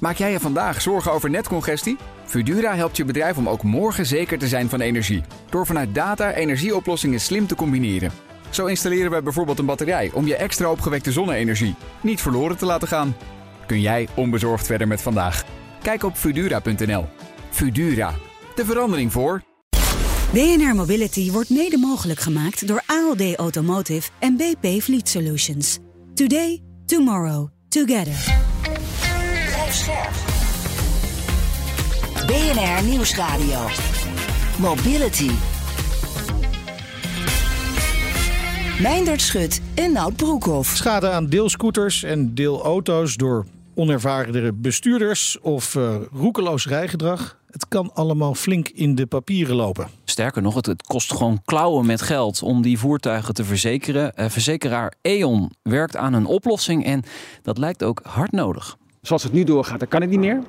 Maak jij je vandaag zorgen over netcongestie? Fudura helpt je bedrijf om ook morgen zeker te zijn van energie. Door vanuit data energieoplossingen slim te combineren. Zo installeren we bijvoorbeeld een batterij om je extra opgewekte zonne-energie niet verloren te laten gaan. Kun jij onbezorgd verder met vandaag? Kijk op Fudura.nl. Fudura, de verandering voor. BNR Mobility wordt mede mogelijk gemaakt door ALD Automotive en BP Fleet Solutions. Today, tomorrow, together. Scherp. BNR Nieuwsradio. Mobility. Meindert Schut en Nout Broekhoff. Schade aan deelscooters en deelauto's door onervarendere bestuurders of uh, roekeloos rijgedrag. Het kan allemaal flink in de papieren lopen. Sterker nog, het, het kost gewoon klauwen met geld om die voertuigen te verzekeren. Uh, verzekeraar E.ON werkt aan een oplossing en dat lijkt ook hard nodig. Zoals het nu doorgaat, dan kan het niet meer.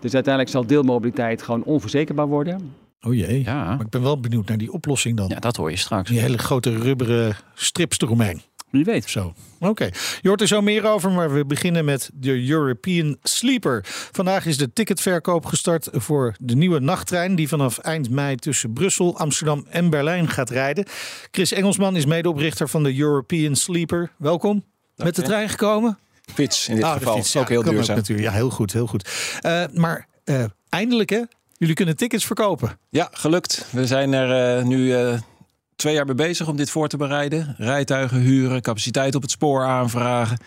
Dus uiteindelijk zal deelmobiliteit gewoon onverzekerbaar worden. Oh jee, ja. maar ik ben wel benieuwd naar die oplossing dan. Ja, dat hoor je straks. Die hele grote rubberen strips eromheen. Wie weet. Zo. Oké. Okay. Je hoort er zo meer over, maar we beginnen met de European Sleeper. Vandaag is de ticketverkoop gestart voor de nieuwe nachttrein... die vanaf eind mei tussen Brussel, Amsterdam en Berlijn gaat rijden. Chris Engelsman is medeoprichter van de European Sleeper. Welkom. Met de trein gekomen? Fiets in dit ah, geval. Fiets, ook heel duurzaam. natuurlijk. Ja, heel goed, heel goed. Uh, maar uh, eindelijk hè, jullie kunnen tickets verkopen. Ja, gelukt. We zijn er uh, nu twee jaar mee bezig om dit voor te bereiden. Rijtuigen huren, capaciteit op het spoor aanvragen.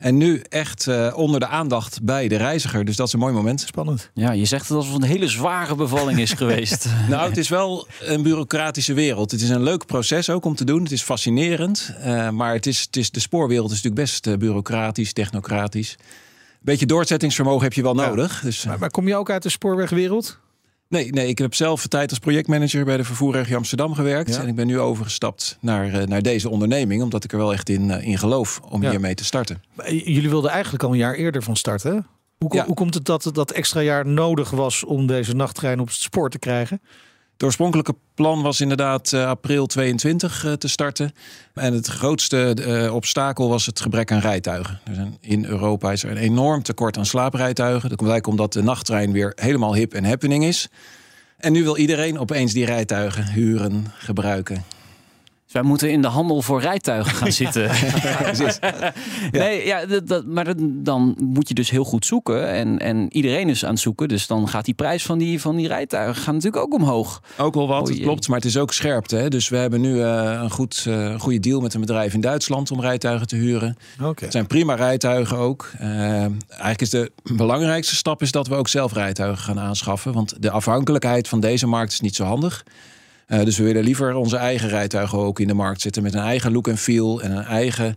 En nu echt uh, onder de aandacht bij de reiziger. Dus dat is een mooi moment. Spannend. Ja, je zegt het alsof het een hele zware bevalling is geweest. nou, het is wel een bureaucratische wereld. Het is een leuk proces ook om te doen. Het is fascinerend. Uh, maar het is, het is, de spoorwereld is natuurlijk best uh, bureaucratisch, technocratisch. Beetje doorzettingsvermogen heb je wel nodig. Ja. Dus, maar, maar kom je ook uit de spoorwegwereld? Nee, nee, ik heb zelf een tijd als projectmanager bij de vervoerregio Amsterdam gewerkt. En ik ben nu overgestapt naar, naar deze onderneming, omdat ik er wel echt in, in geloof om ja. hiermee te starten. Jullie wilden eigenlijk al een jaar eerder van starten. Hoe, ja. hoe komt het dat dat extra jaar nodig was om deze nachttrein op het spoor te krijgen? Het oorspronkelijke plan was inderdaad uh, april 22 uh, te starten. En het grootste uh, obstakel was het gebrek aan rijtuigen. Zijn, in Europa is er een enorm tekort aan slaaprijtuigen. Dat komt eigenlijk omdat de nachttrein weer helemaal hip en happening is. En nu wil iedereen opeens die rijtuigen huren, gebruiken. Dus wij moeten in de handel voor rijtuigen gaan zitten. ja, nee, ja, dat, dat, maar dan moet je dus heel goed zoeken. En, en iedereen is aan het zoeken. Dus dan gaat die prijs van die, van die rijtuigen gaan natuurlijk ook omhoog. Ook wel wat, oh, klopt. Maar het is ook scherpte. Hè? Dus we hebben nu uh, een goed, uh, goede deal met een bedrijf in Duitsland om rijtuigen te huren. Okay. Het zijn prima rijtuigen ook. Uh, eigenlijk is de belangrijkste stap is dat we ook zelf rijtuigen gaan aanschaffen. Want de afhankelijkheid van deze markt is niet zo handig. Uh, dus we willen liever onze eigen rijtuigen ook in de markt zetten met een eigen look en feel en een eigen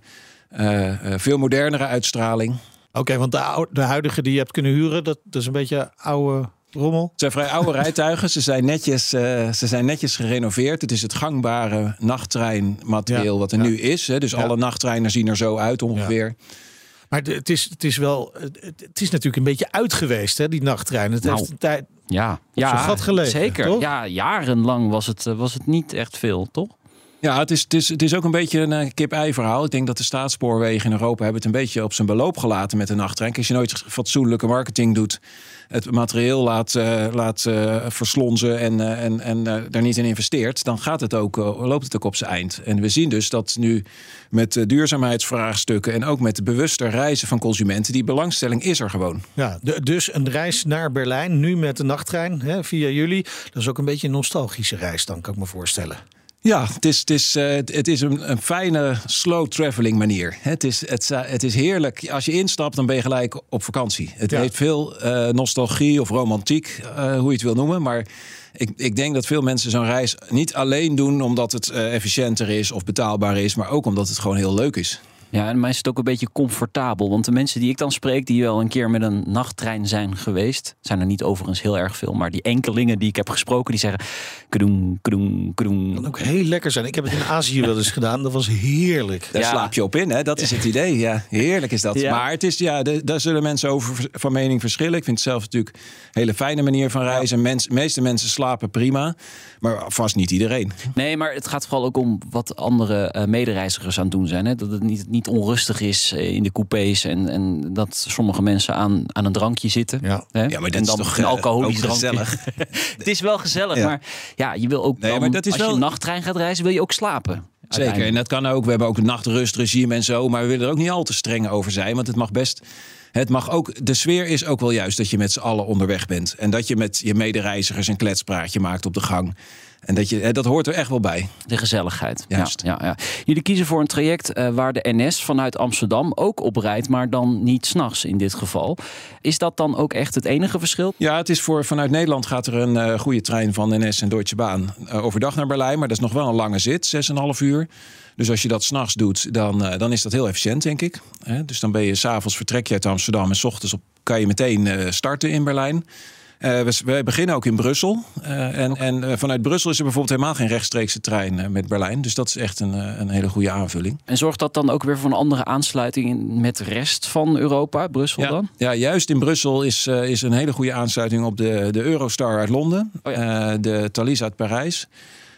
uh, uh, veel modernere uitstraling. Oké, okay, want de, de, huidige die je hebt kunnen huren, dat, dat is een beetje oude rommel. Het zijn vrij oude rijtuigen. Ze zijn, netjes, ze zijn netjes gerenoveerd. Het is het gangbare nachttreinmaterieel ja, wat er ja. nu is. Hè. Dus ja. alle nachttreinen zien er zo uit ongeveer. Maar het is, het is wel, het is natuurlijk een beetje uit geweest, hè, die nachttrein. Het nou, heeft een tijd ja, ja gat gelegen. Zeker. Toch? Ja, jarenlang was het, was het niet echt veel, toch? Ja, het is, het, is, het is ook een beetje een kip-ei verhaal. Ik denk dat de staatsspoorwegen in Europa hebben het een beetje op zijn beloop gelaten met de nachttrein. Als je nooit fatsoenlijke marketing doet, het materieel laat, uh, laat uh, verslonzen en, uh, en, en daar niet in investeert, dan gaat het ook, loopt het ook op zijn eind. En we zien dus dat nu met duurzaamheidsvraagstukken en ook met de bewuste reizen van consumenten, die belangstelling is er gewoon. Ja, dus een reis naar Berlijn, nu met de nachttrein hè, via jullie. Dat is ook een beetje een nostalgische reis dan, kan ik me voorstellen. Ja, het is, het is, uh, het is een, een, fijne slow traveling manier. Het is, het, het is heerlijk. Als je instapt, dan ben je gelijk op vakantie. Het ja. heeft veel uh, nostalgie of romantiek, uh, hoe je het wil noemen. Maar ik, ik denk dat veel mensen zo'n reis niet alleen doen omdat het efficiënter is of betaalbaar is, maar ook omdat het gewoon heel leuk is. Ja, en mij is het ook een beetje comfortabel. Want de mensen die ik dan spreek, die wel een keer met een nachttrein zijn geweest, zijn er niet overigens heel erg veel. Maar die enkelingen die ik heb gesproken, die zeggen kroen, kroen, kroen. Kan ook heel lekker zijn. Ik heb het in Azië wel eens gedaan. Dat was heerlijk. Daar ja. slaap je op in, hè? Dat is het idee. Ja, heerlijk is dat. Ja. Maar het is, ja, de, daar zullen mensen over van mening verschillen. Ik vind het zelf natuurlijk een hele fijne manier van reizen. Ja. Mens, meeste mensen slapen prima, maar vast niet iedereen. Nee, maar het gaat vooral ook om wat andere uh, medereizigers aan het doen zijn. Hè? Dat het niet, niet niet onrustig is in de coupés. En, en dat sommige mensen aan, aan een drankje zitten. Ja, hè? ja maar dat en dan is toch een alcoholisch drankje. gezellig. het is wel gezellig, maar ja, je wil ook nee, dan, maar dat is als wel... je een nachttrein gaat reizen, wil je ook slapen. Zeker, en dat kan ook. We hebben ook een nachtrustregime en zo. Maar we willen er ook niet al te streng over zijn. Want het mag best het mag ook, de sfeer is ook wel juist dat je met z'n allen onderweg bent. En dat je met je medereizigers een kletspraatje maakt op de gang. En dat, je, dat hoort er echt wel bij. De gezelligheid. Juist. Ja, ja, ja. Jullie kiezen voor een traject uh, waar de NS vanuit Amsterdam ook op rijdt, maar dan niet s'nachts in dit geval. Is dat dan ook echt het enige verschil? Ja, het is voor vanuit Nederland gaat er een uh, goede trein van NS en Deutsche Bahn uh, overdag naar Berlijn. Maar dat is nog wel een lange zit, 6,5 uur. Dus als je dat s'nachts doet, dan, dan is dat heel efficiënt, denk ik. dus dan ben je s'avonds vertrek je uit Amsterdam en s ochtends op, kan je meteen starten in Berlijn. Uh, we, beginnen ook in Brussel. Uh, en, en uh, vanuit Brussel is er bijvoorbeeld helemaal geen rechtstreekse trein met Berlijn. Dus dat is echt een, een hele goede aanvulling. En zorgt dat dan ook weer voor een andere aansluiting met de rest van Europa, Brussel ja, dan? Ja, juist in Brussel is, is een hele goede aansluiting op de, de Eurostar uit Londen. Oh ja. de Thalys uit Parijs.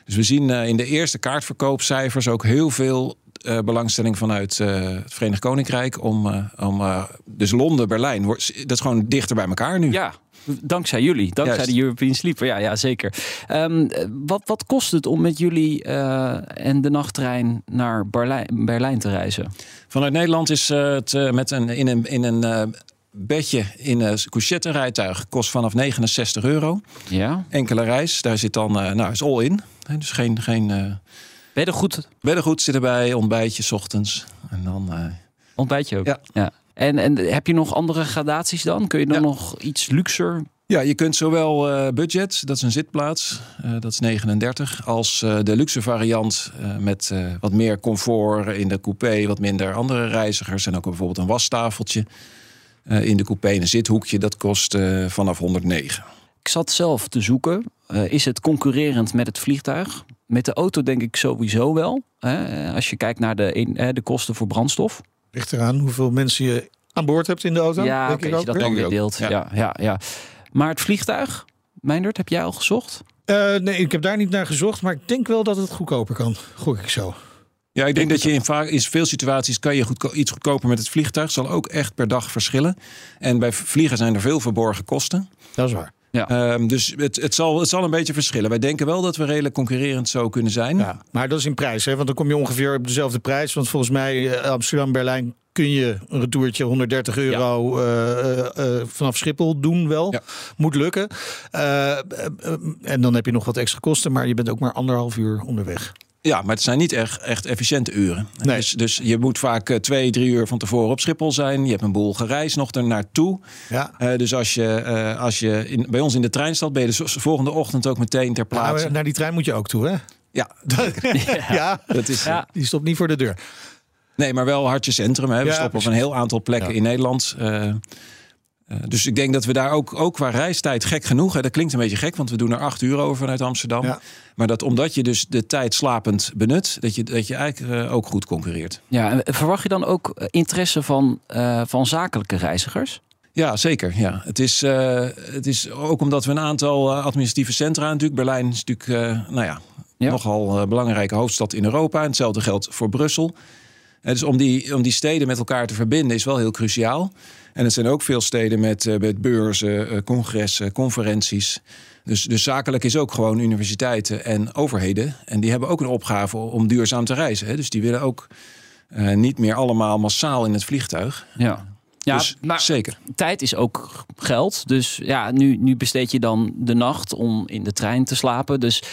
Dus we zien in de eerste kaartverkoopcijfers ook heel veel uh, belangstelling vanuit uh, het Verenigd Koninkrijk om, uh, om dus Londen, Berlijn, dat is gewoon dichter bij elkaar nu. Ja, Dankzij jullie, dankzij de European Sleeper. Ja, ja zeker. Um, wat, wat kost het om met jullie uh, en de nachttrein naar Berlijn, Berlijn te reizen? Vanuit Nederland is uh, het uh, met een, in een, in een bedje in een couchette rijtuig kost vanaf 69 euro. Ja. Enkele reis, daar zit dan, nou, is all in. Dus geen... geen Beddengoed? Beddengoed zit erbij, ontbijtje s ochtends. En dan... Ontbijtje ook? Ja. ja. En, en heb je nog andere gradaties dan? Kun je dan nog iets luxer? Ja, je kunt zowel uh, budget, dat is een zitplaats, uh, dat is 39, als uh, de luxe variant met wat meer comfort in de coupé, wat minder andere reizigers en ook bijvoorbeeld een wastafeltje in de coupé, een zithoekje, dat kost vanaf 109. Ik zat zelf te zoeken. is het concurrerend met het vliegtuig? Met de auto denk ik sowieso wel. Hè? Als je kijkt naar de, de kosten voor brandstof. Ligt eraan hoeveel mensen je aan boord hebt in de auto. Ja, denk okay, je dat dan weer deelt. Ja. ja. Ja, ja, Maar het vliegtuig, Meindert, heb jij al gezocht? Uh, nee, ik heb daar niet naar gezocht. Maar ik denk wel dat het goedkoper kan. Gok ik zo. Ja, ik denk dat je in, in veel situaties kan je goed, iets goedkoper met het vliegtuig. Zal ook echt per dag verschillen. En bij vliegen zijn er veel verborgen kosten. Dat is waar. Ja. Um, dus het, het, zal, het zal een beetje verschillen. Wij denken wel dat we redelijk concurrerend zo kunnen zijn. Ja, maar dat is in prijs, hè? want dan kom je ongeveer op dezelfde prijs. Want volgens mij uh, Amsterdam-Berlijn kun je een retourtje 130 euro uh, uh, vanaf Schiphol doen wel. Ja. Moet lukken. en dan heb je nog wat extra kosten, maar je bent ook maar anderhalf uur onderweg. Ja, maar het zijn niet echt, echt efficiënte uren. Nee. Dus, dus je moet vaak uh, twee, drie uur van tevoren op Schiphol zijn. Je hebt een boel gereisd nog er naartoe. Ja. Uh, dus als je, uh, als je in, bij ons in de trein staat, ben je de volgende ochtend ook meteen ter plaatse. Ja, naar die trein moet je ook toe, hè? Ja. ja. Dat is, ja. Die stopt niet voor de deur. Nee, maar wel hartje centrum. Hè. We stoppen op een heel aantal plekken in Nederland. Uh, dus ik denk dat we daar ook, ook qua reistijd gek genoeg. Hè, dat klinkt een beetje gek, want we doen er acht uur over vanuit Amsterdam. Ja. Maar dat omdat je dus de tijd slapend benut, dat je, dat je eigenlijk uh, ook goed concurreert. Ja, en verwacht je dan ook eh, interesse van, uh, van zakelijke reizigers? Ja, zeker. Ja. Het, is, het is ook omdat we een aantal administratieve centra natuurlijk. Berlijn is natuurlijk nou ja, ja. nogal een belangrijke hoofdstad in Europa. En hetzelfde geldt voor Brussel. Dus om die, om die steden met elkaar te verbinden is wel heel cruciaal. En er zijn ook veel steden met, uh, met beurzen, uh, congressen, conferenties. Dus, dus zakelijk is ook gewoon universiteiten en overheden. En die hebben ook een opgave om duurzaam te reizen. Hè. Dus die willen ook uh, niet meer allemaal massaal in het vliegtuig. Ja. Ja, dus maar zeker. Tijd is ook geld. Dus ja, nu, nu besteed je dan de nacht om in de trein te slapen. Dus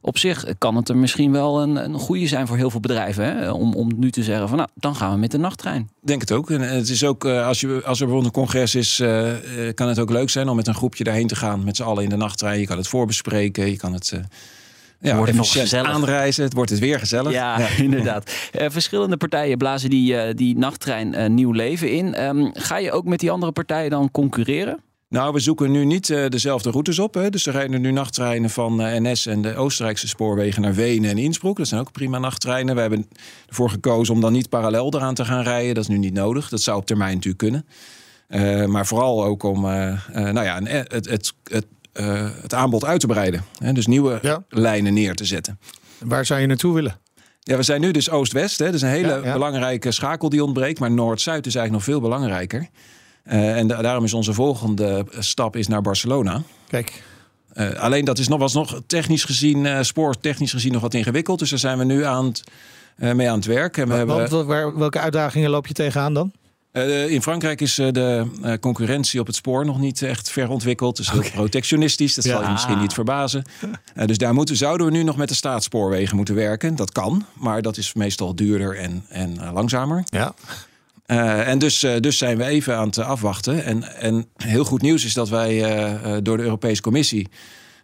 op zich kan het er misschien wel een, een goede zijn voor heel veel bedrijven. Hè? Om, om nu te zeggen van nou, dan gaan we met de nachttrein. Denk het ook. En het is ook, eh, als, je, als er bijvoorbeeld een congres is, uh, kan het ook leuk zijn om met een groepje daarheen te gaan. Met z'n allen in de nachttrein. Je kan het voorbespreken. Je kan het. Uh, ja, wordt het gezellig. aanreizen. Het wordt het weer gezellig. Ja, ja. inderdaad. verschillende partijen blazen die, die nachttrein nieuw leven in. Um, ga je ook met die andere partijen dan concurreren? Nou, we zoeken nu niet uh, dezelfde routes op. Hè. Dus er rijden nu nachttreinen van uh, NS en de Oostenrijkse spoorwegen naar Wenen en Innsbruck. Dat zijn ook prima nachttreinen. We hebben ervoor gekozen om dan niet parallel eraan te gaan rijden. Dat is nu niet nodig. Dat zou op termijn natuurlijk kunnen. Uh, maar vooral ook om nou ja, het, het, het, het, aanbod uit te breiden. Hè. Dus nieuwe lijnen neer te zetten. Waar zou je naartoe willen? Ja, we zijn nu dus Oost-West. Dat is een hele belangrijke schakel die ontbreekt. Maar Noord-Zuid is eigenlijk nog veel belangrijker. Uh, en daarom is onze volgende stap is naar Barcelona. Kijk. Uh, alleen dat is nog, was nog technisch gezien, uh, spoortechnisch gezien nog wat ingewikkeld. Dus daar zijn we nu aan het, mee aan het werk. En we hebben... waar, welke uitdagingen loop je tegenaan dan? In Frankrijk is de concurrentie op het spoor nog niet echt ver ontwikkeld. Dus heel protectionistisch, dat ja. zal je misschien niet verbazen. dus daar moeten, zouden we nu nog met de staatsspoorwegen moeten werken. Dat kan, maar dat is meestal duurder en, en langzamer. Ja. En dus, dus zijn we even aan het afwachten. En, en heel goed nieuws is dat wij door de Europese Commissie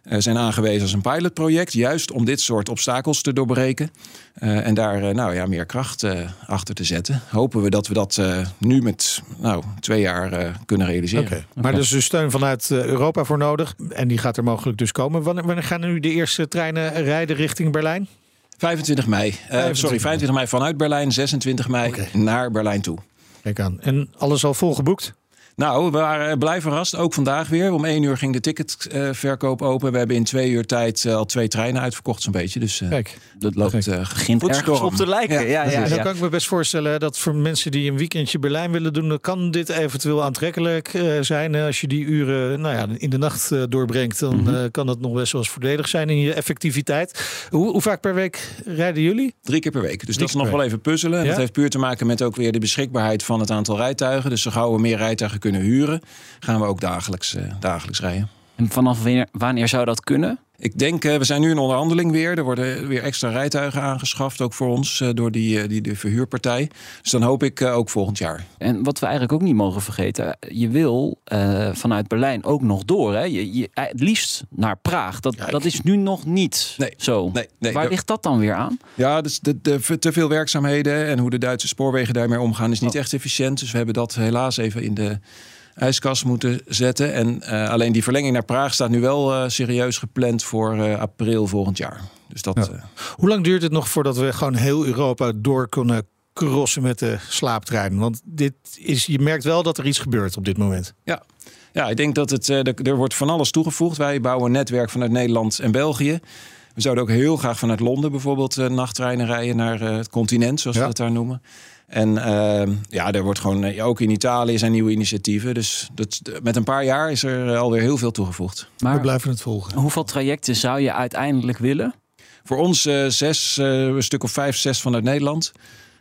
zijn aangewezen als een pilotproject. Juist om dit soort obstakels te doorbreken. En daar nou ja, meer kracht achter te zetten. Hopen we dat we dat nu met nou, twee jaar kunnen realiseren. Okay. Maar er is dus steun vanuit Europa voor nodig. En die gaat er mogelijk dus komen. Wanneer, wanneer gaan nu de eerste treinen rijden richting Berlijn? 25 mei. 25 sorry, 25 mei vanuit Berlijn. 26 mei okay. naar Berlijn toe. Kijk aan. En alles al volgeboekt? Nou, we waren blij verrast. Ook vandaag weer. Om één uur ging de ticketverkoop open. We hebben in twee uur tijd eh, al twee treinen uitverkocht zo'n beetje. Dus uh, Kijk, dat loopt uh, begint ergens op te lijken. Ja, ja, ja, dan kan ik me best voorstellen dat voor mensen die een weekendje Berlijn willen doen... dan kan dit eventueel aantrekkelijk zijn. Als je die uren nou ja, in de nacht doorbrengt... dan mm -hmm. kan dat nog best wel eens voordelig zijn in je effectiviteit. Hoe, hoe, vaak per week rijden jullie? Drie keer per week. Dus dat is nog wel even puzzelen. En dat heeft puur te maken met ook weer de beschikbaarheid van het aantal rijtuigen. Dus zo gauw we meer rijtuigen kunnen huren, gaan we ook dagelijks, uh, dagelijks rijden. En vanaf wanneer, wanneer zou dat kunnen? Ik denk, uh, we zijn nu in onderhandeling weer. Er worden weer extra rijtuigen aangeschaft, ook voor ons, uh, door die, uh, die de verhuurpartij. Dus dan hoop ik ook volgend jaar. En wat we eigenlijk ook niet mogen vergeten, je wil vanuit Berlijn ook nog door. Hè? Je, je, het liefst naar Praag. Dat, dat is nu nog niet nee, zo. Nee, nee, Waar ligt dat dan weer aan? Ja, dus de, de, te veel werkzaamheden en hoe de Duitse spoorwegen daarmee omgaan is niet oh. echt efficiënt. Dus we hebben dat helaas even in de ijskast moeten zetten. En uh, alleen die verlenging naar Praag staat nu wel uh, serieus gepland voor uh, april volgend jaar. Dus dat, ja. Hoe lang duurt het nog voordat we gewoon heel Europa door kunnen crossen met de slaaptrein? Want dit is, je merkt wel dat er iets gebeurt op dit moment. Ja, ja ik denk dat het, er wordt van alles toegevoegd. Wij bouwen een netwerk vanuit Nederland en België. We zouden ook heel graag vanuit Londen bijvoorbeeld nachttreinen rijden naar het continent, zoals ja. we het daar noemen. En uh, ja, er wordt gewoon, eh, ook in Italië zijn nieuwe initiatieven. Dus dat, met een paar jaar is er eh, alweer heel veel toegevoegd. Maar we blijven het volgen. Hoeveel trajecten zou je uiteindelijk willen? Voor ons uh, zes, uh, een stuk of vijf, zes vanuit Nederland.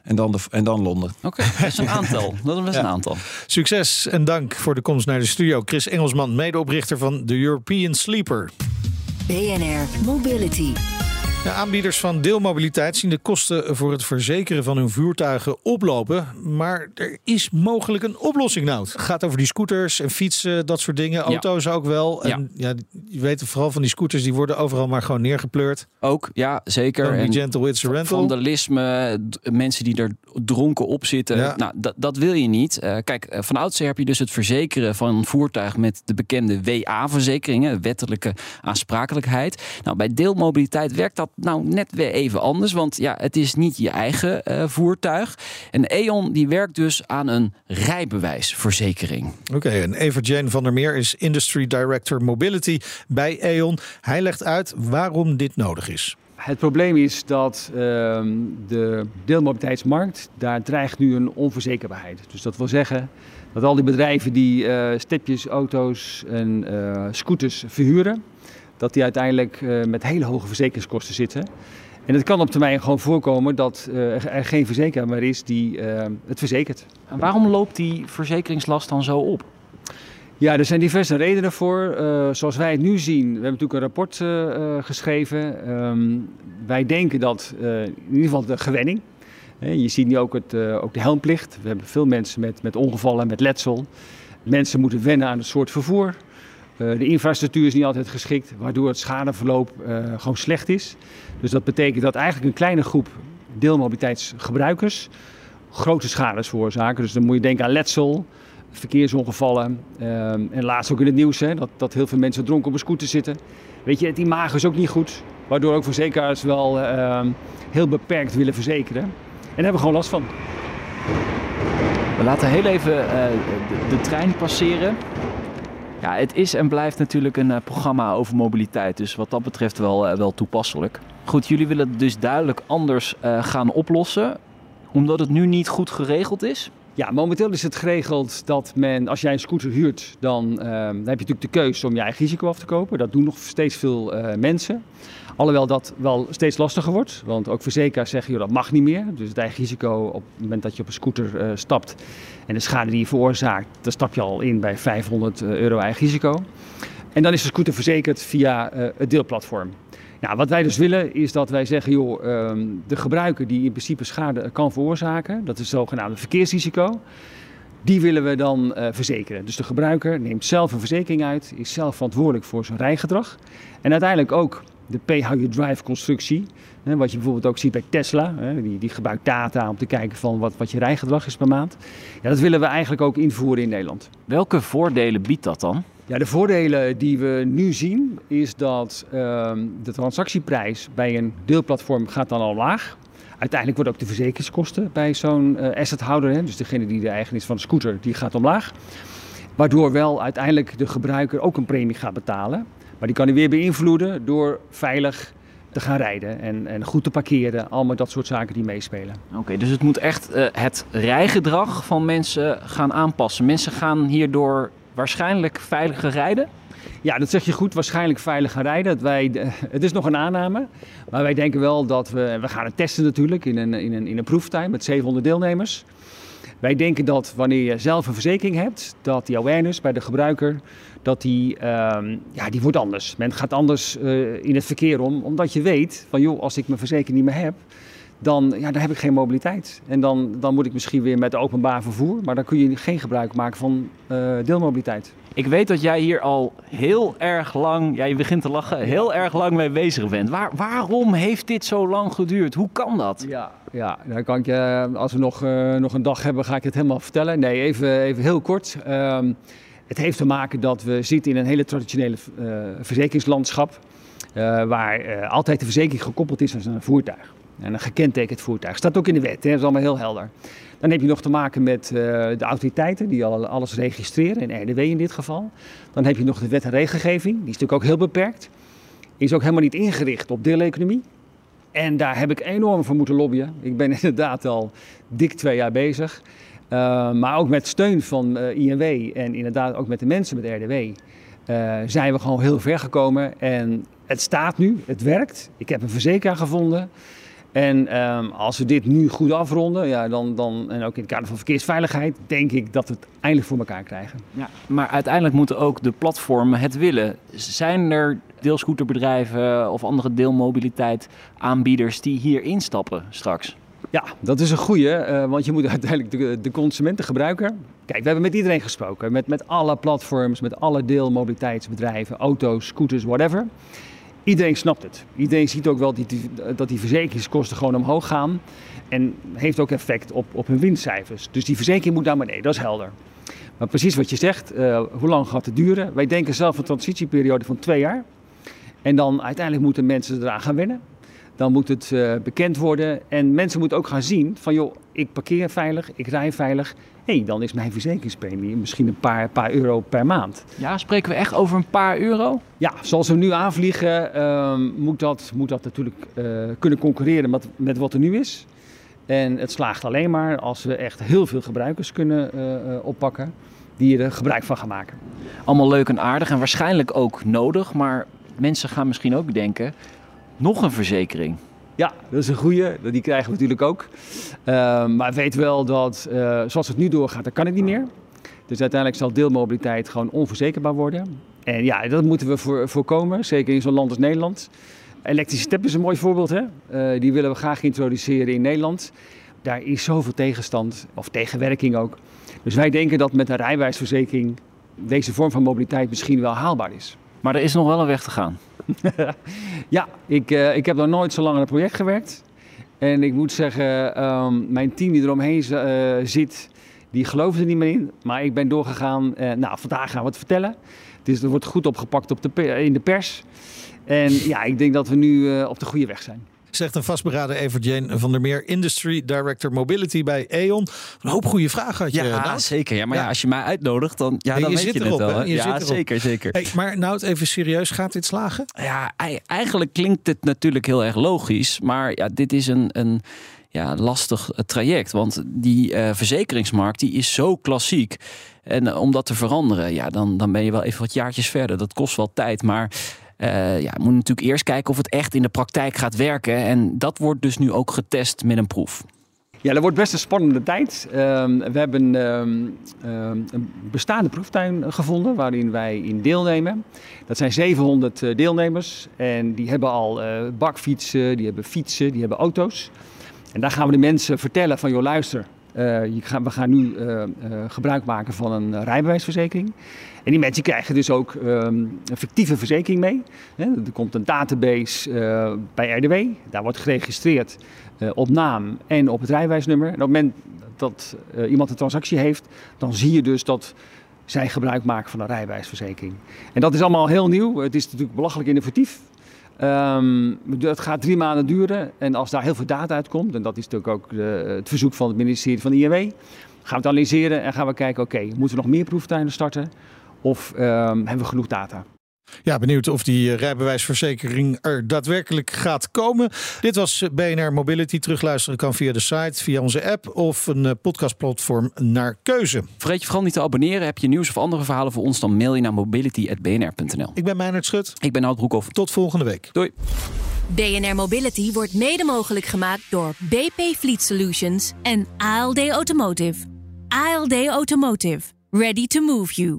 En dan, de, en dan Londen. Oké, okay, dat is een aantal. Dat is best ja. een aantal. Succes en dank voor de komst naar de studio. Chris Engelsman, medeoprichter van de European Sleeper. BNR Mobility. De aanbieders van deelmobiliteit zien de kosten voor het verzekeren van hun voertuigen oplopen. Maar er is mogelijk een oplossing nou. Het gaat over die scooters en fietsen, dat soort dingen. Auto's ja. ook wel. En ja. ja. je weet vooral van die scooters, die worden overal maar gewoon neergepleurd. Ook, ja, zeker. En gentle it's a rental. Vandalisme, mensen die er dronken op zitten. Ja. Nou, dat, dat wil je niet. Uh, kijk, van oudsher heb je dus het verzekeren van een voertuig met de bekende WA-verzekeringen, wettelijke aansprakelijkheid. Nou, bij deelmobiliteit werkt dat nou net weer even anders. Want ja, het is niet je eigen uh, voertuig. En E.ON die werkt dus aan een rijbewijsverzekering. Oké, okay, en Evert Jane van der Meer is Industry Director Mobility bij E.ON. Hij legt uit waarom dit nodig is. Het probleem is dat uh, de deelmobiliteitsmarkt, daar dreigt nu een onverzekerbaarheid. Dus dat wil zeggen dat al die bedrijven die uh, stepjes, auto's en uh, scooters verhuren, dat die uiteindelijk uh, met hele hoge verzekeringskosten zitten. En het kan op termijn gewoon voorkomen dat uh, er geen verzekeraar meer is die uh, het verzekert. En waarom loopt die verzekeringslast dan zo op? Ja, er zijn diverse redenen voor. Uh, zoals wij het nu zien, we hebben natuurlijk een rapport geschreven. Um, wij denken dat in ieder geval de gewenning. je ziet nu ook, het, ook de helmplicht. We hebben veel mensen met, met ongevallen, met letsel. Mensen moeten wennen aan het soort vervoer. Uh, de infrastructuur is niet altijd geschikt, waardoor het schadeverloop uh, gewoon slecht is. Dus dat betekent dat eigenlijk een kleine groep deelmobiliteitsgebruikers grote schades veroorzaken. Dus dan moet je denken aan letsel, verkeersongevallen. Uh, en laatst ook in het nieuws hè, dat, dat heel veel mensen dronken op een scooter zitten. Weet je, het imago is ook niet goed. Waardoor ook verzekeraars wel ehm, heel beperkt willen verzekeren. En daar hebben we gewoon last van. We laten heel even de, de trein passeren. Ja, het is en blijft natuurlijk een uh, programma over mobiliteit. Dus wat dat betreft wel, uh, wel toepasselijk. Goed, jullie willen het dus duidelijk anders uh, gaan oplossen, omdat het nu niet goed geregeld is? Ja, momenteel is het geregeld dat men, als jij een scooter huurt, dan, uh, dan heb je natuurlijk de keuze om je eigen risico af te kopen. Dat doen nog steeds veel uh, mensen. Alhoewel dat wel steeds lastiger wordt, want ook verzekeraars zeggen je dat mag niet meer. Dus het eigen risico op het moment dat je op een scooter uh, stapt en de schade die je veroorzaakt, dan stap je al in bij 500 euro eigen risico. En dan is de scooter verzekerd via het deelplatform. Nou, wat wij dus willen is dat wij zeggen, joh, ehm, de gebruiker die in principe schade kan veroorzaken, dat is het zogenaamde verkeersrisico, die willen we dan uh, verzekeren. Dus de gebruiker neemt zelf een verzekering uit, is zelf verantwoordelijk voor zijn rijgedrag. En uiteindelijk ook de pay-how-you-drive constructie, hè, wat je bijvoorbeeld ook ziet bij Tesla, die gebruikt data om te kijken van wat, wat je rijgedrag is per maand. Ja, dat willen we eigenlijk ook invoeren in Nederland. Welke voordelen biedt dat dan? Ja, de voordelen die we nu zien is dat uh, de transactieprijs bij een deelplatform gaat dan al laag. Uiteindelijk worden ook de verzekeringskosten bij zo'n uh, assethouder, hè, dus degene die de eigenaar is van de scooter, die gaat omlaag. Waardoor wel uiteindelijk de gebruiker ook een premie gaat betalen. Maar die kan hij weer beïnvloeden door veilig te gaan rijden en, en goed te parkeren. Allemaal dat soort zaken die meespelen. Oké, dus het moet echt uh, het rijgedrag van mensen gaan aanpassen. Mensen gaan hierdoor waarschijnlijk veiliger rijden? Ja, dat zeg je goed. Waarschijnlijk veiliger rijden. Wij, het is nog een aanname. Maar wij denken wel dat we... We gaan het testen natuurlijk in een, in een, in een proeftuin met 700 deelnemers. Wij denken dat wanneer je zelf een verzekering hebt, dat die awareness bij de gebruiker, dat die, um, ja, die wordt anders. Men gaat anders uh, in het verkeer om, omdat je weet van joh, als ik mijn verzekering niet meer heb, dan, ja, dan heb ik geen mobiliteit. En dan, dan moet ik misschien weer met openbaar vervoer, maar dan kun je geen gebruik maken van uh, deelmobiliteit. Ik weet dat jij hier al heel erg lang, ja, je begint te lachen, heel erg lang mee bezig bent. Waar, waarom heeft dit zo lang geduurd? Hoe kan dat? Ja, ja dan kan ik je, als we nog, uh, nog een dag hebben, ga ik het helemaal vertellen. Nee, even, even heel kort. Um, het heeft te maken dat we zitten in een hele traditionele uh, verzekeringslandschap. waar altijd de verzekering gekoppeld is aan een voertuig. En een gekentekend voertuig. Staat ook in de wet, hè? dat is allemaal heel helder. Dan heb je nog te maken met uh, de autoriteiten die al alles registreren, in RDW in dit geval. Dan heb je nog de wet en regelgeving, die is natuurlijk ook heel beperkt. Is ook helemaal niet ingericht op deeleconomie. En daar heb ik enorm voor moeten lobbyen. Ik ben inderdaad al dik twee jaar bezig. Uh, maar ook met steun van uh, INW en inderdaad ook met de mensen met RDW zijn we gewoon heel ver gekomen. En het staat nu, het werkt. Ik heb een verzekeraar gevonden. En um, als we dit nu goed afronden, ja, dan, dan, en ook in het kader van verkeersveiligheid, denk ik dat we het eindelijk voor elkaar krijgen. Ja, maar uiteindelijk moeten ook de platformen het willen. Zijn er deelscooterbedrijven of andere deelmobiliteit aanbieders die hier instappen straks? Ja, dat is een goeie, uh, want je moet uiteindelijk de, de consument, de gebruiker. Kijk, we hebben met iedereen gesproken, met, met alle platforms, met alle deelmobiliteitsbedrijven, auto's, scooters, whatever. Iedereen snapt het. Iedereen ziet ook wel die, dat die verzekeringskosten gewoon omhoog gaan. En heeft ook effect op, op hun winstcijfers. Dus die verzekering moet naar beneden, dat is helder. Maar precies wat je zegt, uh, hoe lang gaat het duren? Wij denken zelf een transitieperiode van twee jaar. En dan uiteindelijk moeten mensen eraan gaan wennen. Dan moet het uh, bekend worden. En mensen moeten ook gaan zien van joh, ik parkeer veilig, ik rij veilig hey, dan is mijn verzekeringspremie misschien een paar, paar euro per maand. Ja, spreken we echt over een paar euro? Ja, zoals we nu aanvliegen, uh, moet, dat, moet dat natuurlijk uh, kunnen concurreren met, met wat er nu is. En het slaagt alleen maar als we echt heel veel gebruikers kunnen uh, oppakken die er gebruik van gaan maken. Allemaal leuk en aardig en waarschijnlijk ook nodig, maar mensen gaan misschien ook denken, nog een verzekering. Ja, dat is een goede. Die krijgen we natuurlijk ook. Uh, maar weet wel dat uh, zoals het nu doorgaat, dan kan het niet meer. Dus uiteindelijk zal deelmobiliteit gewoon onverzekerbaar worden. En ja, dat moeten we voor, voorkomen, zeker in zo'n land als Nederland. Elektrische is een mooi voorbeeld. Hè? Uh, die willen we graag introduceren in Nederland. Daar is zoveel tegenstand, of tegenwerking ook. Dus wij denken dat met een rijwijsverzekering deze vorm van mobiliteit misschien wel haalbaar is. Maar er is nog wel een weg te gaan. ja, ik, uh, ik heb nog nooit zo lang aan een project gewerkt. En ik moet zeggen, um, mijn team die eromheen uh, zit, die geloofde er niet meer in. Maar ik ben doorgegaan. Uh, nou, vandaag gaan we het vertellen. Dus er wordt goed opgepakt op de, in de pers. En ja, ik denk dat we nu op de goede weg zijn. Zegt een vastberaden Evert Jeen van der Meer, Industry Director Mobility bij E.ON. Een hoop goede vragen had je, Ja, Nout. zeker. Ja, maar ja. als je mij uitnodigt, dan, ja, dan je weet zit je erop, het wel. Je Ja, zeker, zeker. Hey, maar Nout, even serieus, gaat dit slagen? Ja, ei- eigenlijk klinkt het natuurlijk heel erg logisch. Maar ja, dit is een, een ja, lastig eh, traject. Want die eh, verzekeringsmarkt die is zo klassiek. En eh, om dat te veranderen, ja, dan, dan ben je wel even wat jaartjes verder. Dat kost wel tijd. Maar eh ja, moet natuurlijk eerst kijken of het echt in de praktijk gaat werken. En dat wordt dus nu ook getest met een proef. Ja, dat wordt best een spannende tijd. Ehm, we hebben ehm, ehm, een bestaande proeftuin gevonden waarin wij in deelnemen. Dat zijn 700 eh, deelnemers en die hebben al eh, bakfietsen, die hebben fietsen, die hebben auto's. En daar gaan we de mensen vertellen van, joh luister, je gaat, we gaan nu eh, eh, gebruik maken van een rijbewijsverzekering. En die mensen krijgen dus ook ehm, een fictieve verzekering mee. Er komt een database eh, bij RDW, daar wordt geregistreerd eh, op naam en op het rijbewijsnummer. En op het moment dat eh, iemand een transactie heeft, dan zie je dus dat zij gebruik maken van een rijbewijsverzekering. En dat is allemaal heel nieuw. Het is natuurlijk belachelijk innovatief. Ehm, het gaat drie maanden duren en als daar heel veel data uitkomt, en dat is natuurlijk ook de- het verzoek van het ministerie van INW, gaan we het analyseren en gaan we kijken, oké, moeten we nog meer proeftuinen starten of ehm, hebben we genoeg data? Ja, benieuwd of die eh, rijbewijsverzekering er daadwerkelijk gaat komen. Dit was eh, BNR Mobility. Terugluisteren kan via de site, via onze app of een eh, podcastplatform naar keuze. Vergeet je vooral niet te abonneren. Heb je nieuws of andere verhalen voor ons, dan mail je naar mobility.bnr.nl. Ik ben Meijnerd Schut. Ik ben Nout Broekhoff. Tot volgende week. Doei. BNR Mobility wordt mede mogelijk gemaakt door BP Fleet Solutions en ALD Automotive. ALD Automotive. Ready to move you.